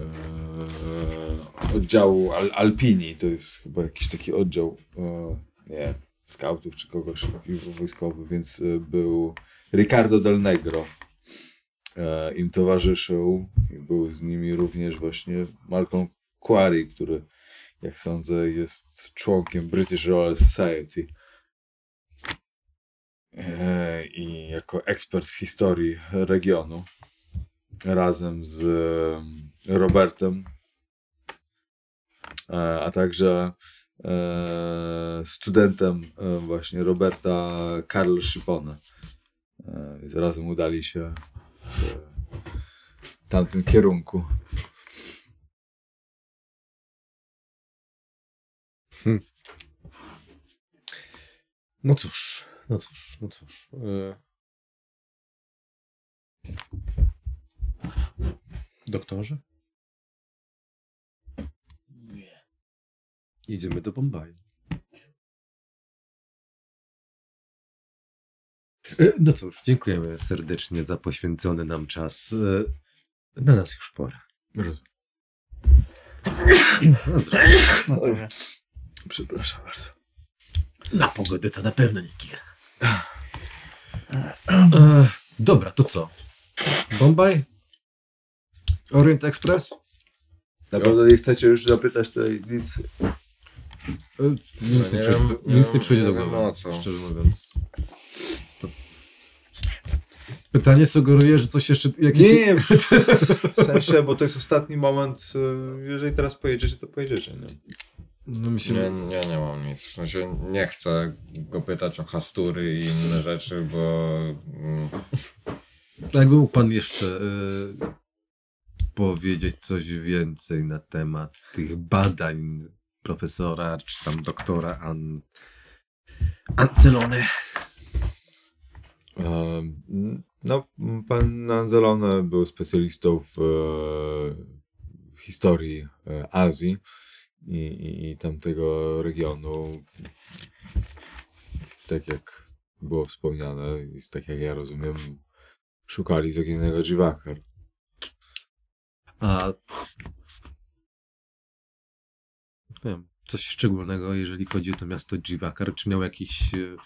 e, oddziału Al Alpini, to jest chyba jakiś taki oddział, nie skautów czy kogoś wojskowy, więc był Ricardo del Negro. Im towarzyszył i był z nimi również właśnie Malcolm Quarry, który jak sądzę jest członkiem British Royal Society. I jako ekspert w historii regionu razem z Robertem, e, a także e, studentem e, właśnie Roberta Schifone. E, Więc razem udali się w tamtym kierunku. No cóż, no cóż, no cóż. e. Doktorze? Idziemy do Bombaju. E, No cóż, dziękujemy serdecznie za poświęcony nam czas. E, Na nas już pora. Roz- No zdrowie. Przepraszam bardzo. Na pogodę to na pewno nie kicha. E, dobra, to co? Bombaj? Orient Express? Naprawdę nie chcecie już zapytać tej nic? E, Nic nie, nie przyjdzie do, nie nic nie przyjdzie do nie wiem głowy, o co. szczerze mówiąc. To... Pytanie sugeruje, że coś jeszcze... Jakieś... Nie, nie, w sensie, bo to jest ostatni moment, y, jeżeli teraz pojedziecie, to pojedziecie, nie? No. Nie, nie, nie mam nic. W sensie nie chcę go pytać o hastury i inne rzeczy, bo mm, Jakby mógł pan jeszcze e, powiedzieć coś więcej na temat tych badań profesora, czy tam doktora An... Ancelony. Em, No, pan Anzalone był specjalistą w e, historii e, Azji i, i, i tamtego regionu. Tak jak było wspomniane, i tak jak ja rozumiem, szukali zaginionego Jivakar. A wiem, coś szczególnego, jeżeli chodzi o to miasto Jivakar? Czy miał jakieś e,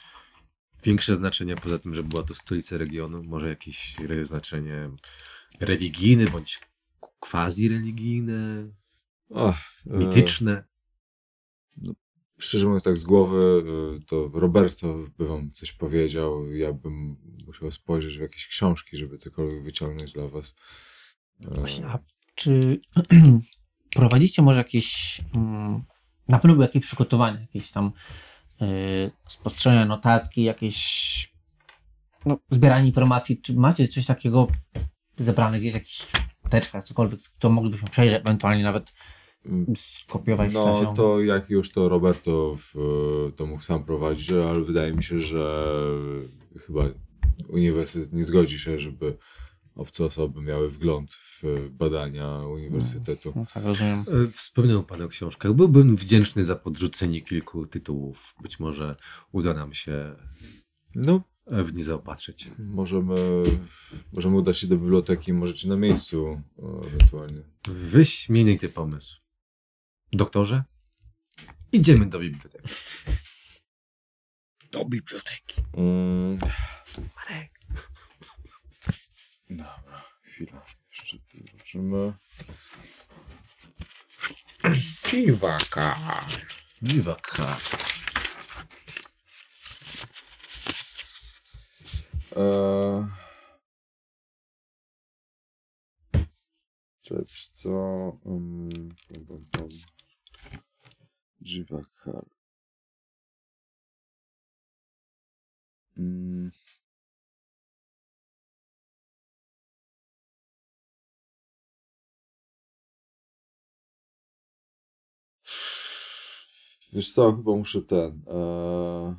większe znaczenie poza tym, że była to stolica regionu? Może jakieś znaczenie religijne bądź quasi-religijne, Ach, e, mityczne? Szczerze mówiąc, tak z głowy, y, to Roberto by wam coś powiedział. Ja bym musiał spojrzeć w jakieś książki, żeby cokolwiek wyciągnąć dla was. E, Właśnie, a czy prowadzicie może jakieś, mm, na pewno były jakieś przygotowania, jakieś tam spostrzeżenia, notatki, jakieś no, zbieranie informacji, czy macie coś takiego zebrane gdzieś, jakiś teczka, cokolwiek, co moglibyśmy przejrzeć, ewentualnie nawet skopiować w No sensie- to jak już to Roberto w, to mógł sam prowadzić, ale wydaje mi się, że chyba uniwersytet nie zgodzi się, żeby obce osoby miały wgląd w badania uniwersytetu. No, tak, rozumiem. E, Wspomniał Pan o książkach. Byłbym wdzięczny za podrzucenie kilku tytułów. Być może uda nam się No, e, w nie zaopatrzyć. możemy, możemy udać się do biblioteki, możecie na miejscu e, ewentualnie. Wyśmienity pomysł. Doktorze? Idziemy do biblioteki. Do biblioteki. Mm. Dobra, chwila. Jeszcze tu zobaczymy. Dziwaka. Dziwaka. Eee... Cześć, co? Um, bum, bum, bum. Dziwaka. Mm. Wiesz co, chyba muszę ten. Eee...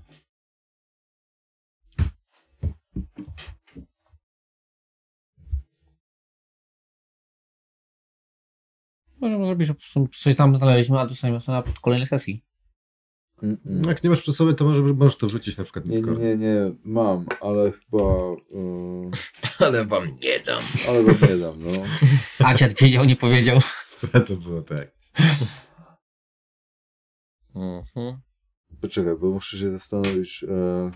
Możemy zrobić, że po prostu coś tam znaleźliśmy, a dostaniemy to na kolejnej sesji. Mm, mm. No, Jak nie masz przy sobie, to może, możesz to wrzucić na przykład na Nie, nie, nie, nie, mam, ale chyba. Yy, Ale wam nie dam. ale wam nie dam, no. A dziad wiedział, nie powiedział. To było tak. Mhm. Poczekaj, bo muszę się zastanowić. E...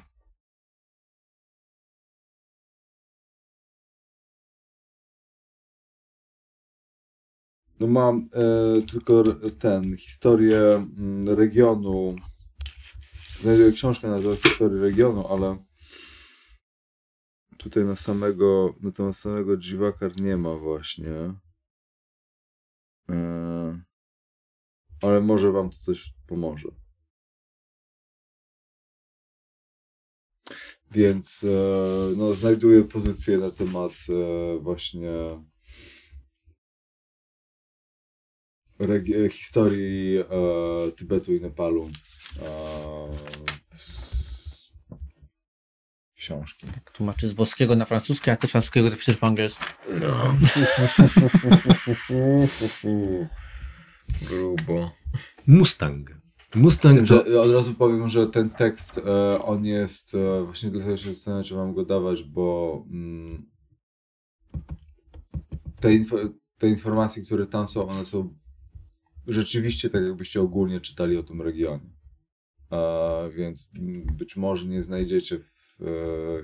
No mam e, tylko ten, historię mm, regionu. Znajduję książkę na temat historii regionu, ale tutaj na samego, na temat samego dziwakar nie ma właśnie. E, ale może wam to coś pomoże. Więc e, no, znajduję pozycję na temat e, właśnie regi- historii e, Tybetu i Nepalu e, z książki. Tłumaczy z włoskiego na francuski, a ty francuskiego zapiszesz po angielsku. No. Grubo. Mustang. Mustang tym, od razu powiem, że ten tekst, e, on jest, e, właśnie dlatego się zastanawiam, czy mam go dawać, bo mm, te, info, te informacje, które tam są, one są rzeczywiście tak, jakbyście ogólnie czytali o tym regionie. E, więc być może nie znajdziecie w,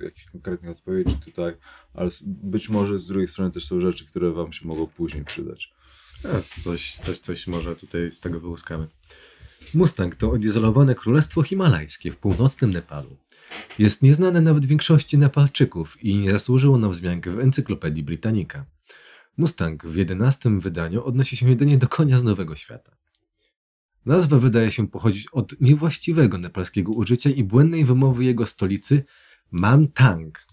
e, jakichś konkretnych odpowiedzi tutaj, ale być może z drugiej strony też są rzeczy, które wam się mogą później przydać. A, coś, coś, coś może tutaj z tego wyłuskamy. Mustang to odizolowane królestwo himalajskie w północnym Nepalu. Jest nieznane nawet większości Nepalczyków i nie zasłużyło na wzmiankę w Encyklopedii Britannica. Mustang w jedenastym wydaniu odnosi się jedynie do konia z Nowego Świata. Nazwa wydaje się pochodzić od niewłaściwego nepalskiego użycia i błędnej wymowy jego stolicy Mantang.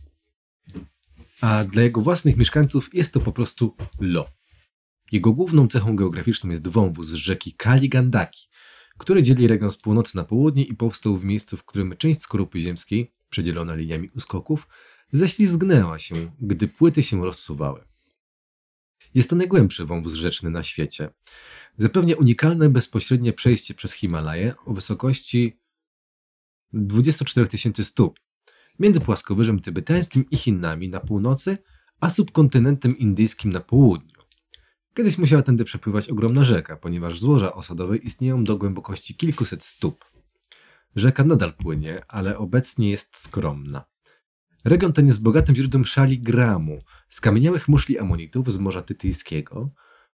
A dla jego własnych mieszkańców jest to po prostu Lo. Jego główną cechą geograficzną jest wąwóz rzeki Kaligandaki, który dzieli region z północy na południe i powstał w miejscu, w którym część skorupy ziemskiej, przedzielona liniami uskoków, ześlizgnęła się, gdy płyty się rozsuwały. Jest to najgłębszy wąwóz rzeczny na świecie. Zapewnia unikalne bezpośrednie przejście przez Himalaje o wysokości 24 tysięcy stóp między płaskowyżem tybetańskim i Chinami na północy, a subkontynentem indyjskim na południu. Kiedyś musiała tędy przepływać ogromna rzeka, ponieważ złoża osadowe istnieją do głębokości kilkuset stóp. Rzeka nadal płynie, ale obecnie jest skromna. Region ten jest bogatym źródłem szaligramu, skamieniałych muszli amonitów z Morza Tytyjskiego,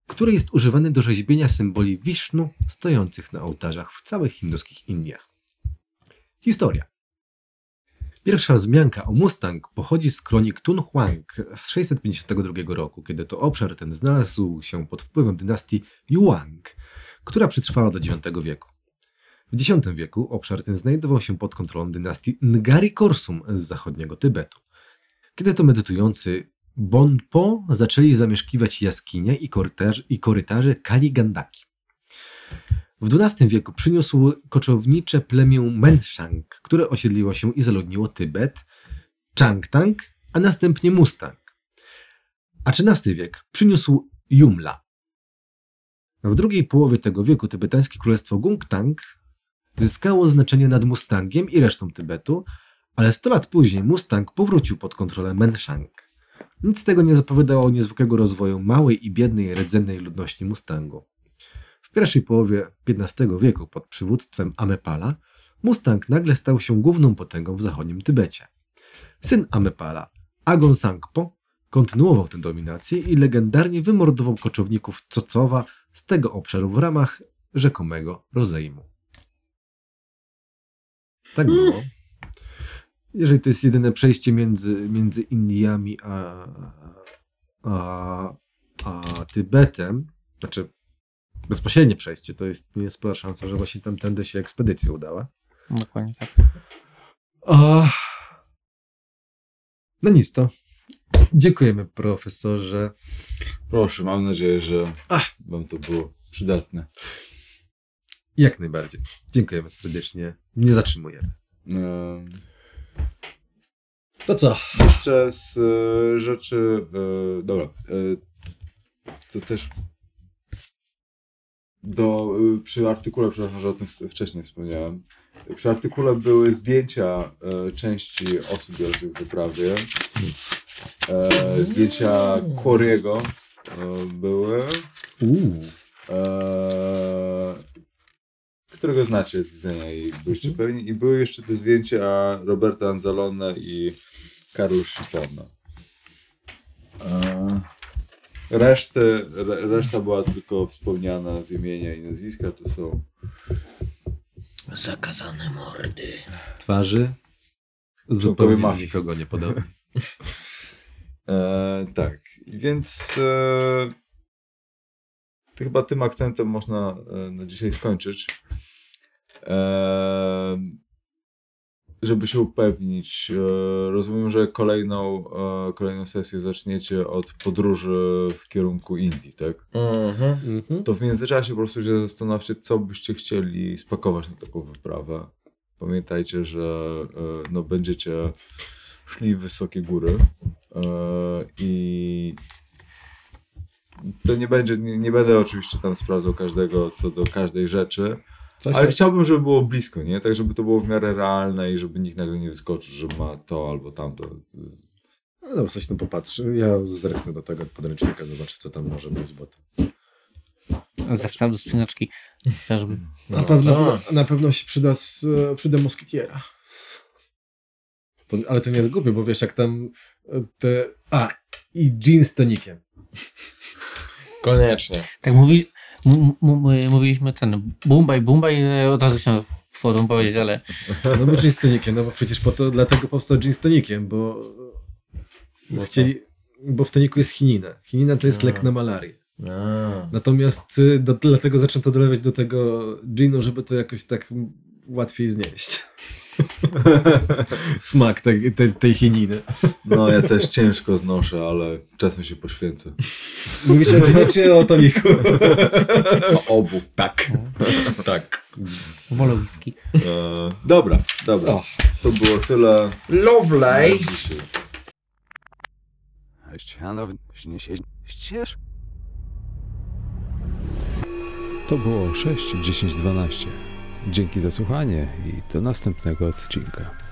który jest używany do rzeźbienia symboli Wisznu stojących na ołtarzach w całych hinduskich Indiach. Historia. Pierwsza wzmianka o Mustang pochodzi z kronik Tun Huang z 652 roku, kiedy to obszar ten znalazł się pod wpływem dynastii Yuan, która przetrwała do IX wieku. W X wieku obszar ten znajdował się pod kontrolą dynastii Ngari Korsum z zachodniego Tybetu. Kiedy to medytujący Bonpo zaczęli zamieszkiwać jaskinie i, korytarz, i korytarze Kaligandaki. W XII wieku przyniósł koczownicze plemię Menshang, które osiedliło się i zaludniło Tybet, Changtang, a następnie Mustang. A XIII wiek przyniósł Jumla. W drugiej połowie tego wieku tybetańskie królestwo Gungtang zyskało znaczenie nad Mustangiem i resztą Tybetu, ale 100 lat później Mustang powrócił pod kontrolę Menshang. Nic z tego nie zapowiadało niezwykłego rozwoju małej i biednej rdzennej ludności Mustangu. W pierwszej połowie XV wieku pod przywództwem Amepala Mustang nagle stał się główną potęgą w zachodnim Tybecie. Syn Amepala, Agon Sangpo, kontynuował tę dominację i legendarnie wymordował koczowników Cocowa z tego obszaru w ramach rzekomego rozejmu. Tak było. Jeżeli to jest jedyne przejście między, między Indiami a, a, a Tybetem, znaczy bezpośrednie przejście, to jest, jest spora szansa, że właśnie tamtędy się ekspedycja udała. Dokładnie tak. O... No nic to. Dziękujemy profesorze. Proszę, mam nadzieję, że Ach. wam to było przydatne. Jak najbardziej. Dziękujemy serdecznie. Nie zatrzymujemy. To co? Jeszcze z e, rzeczy. E, dobra. E, to też. Do, przy artykule, przepraszam, że o tym wcześniej wspomniałem. Przy artykule były zdjęcia e, części osób biorących w wyprawie. E, zdjęcia Quarry'ego e, były. E, którego znacie z widzenia i byliście pewni. I były jeszcze te zdjęcia Roberta Anzalone i Karol Schifona. E, Reszty, re, reszta była tylko wspomniana z imienia i nazwiska. To są Zakazane mordy. Z twarzy zupełnie mafii. nikogo nie podobny. E, tak, więc e, to chyba tym akcentem można e, na dzisiaj skończyć. Żeby się upewnić, e, rozumiem, że kolejną, e, kolejną sesję zaczniecie od podróży w kierunku Indii, tak? Mhm. Mhm. To w międzyczasie po prostu się zastanówcie, co byście chcieli spakować na taką wyprawę. Pamiętajcie, że e, no, będziecie szli w wysokie góry i to nie będzie, nie, nie będę oczywiście tam sprawdzał każdego co do każdej rzeczy, Coś ale tak- chciałbym, żeby było blisko, nie? Tak, żeby to było w miarę realne i żeby nikt nagle nie wyskoczył, że ma to albo tamto. No dobra, coś tam popatrzy. Ja zerknę do tego podręcznika, zobaczę, co tam może być, bo to... Zestaw do spinaczki chociażby. Na, No pewno, tak. na pewno się przyda, z, przyda moskitiera. To, ale to nie jest głupie, bo wiesz, jak tam e, te... A, i jean z tonikiem. Koniecznie. Tak mówi, mówiliśmy ten Bumbaj, Bumbaj, e, od razu się wchodzą powiedzieć, ale No bo jean z tonikiem, no bo przecież po to, dlatego powstał jean z tonikiem, bo, bo chcieli... Bo w toniku jest chinina. Chinina to jest A. lek na malarię. A. Natomiast y, do, dlatego zaczęto dolewać do tego ginu, żeby to jakoś tak łatwiej znieść. Smak tej, tej, tej chininy. No ja też ciężko znoszę, ale czasem się poświęcę. Mówisz o ginie czy o toniku? O obu. tak. Tak. wolę whisky. E, dobra, dobra. To było tyle. Lovely. Ścież. To było 6, 10, 12. Dzięki za słuchanie i do następnego odcinka.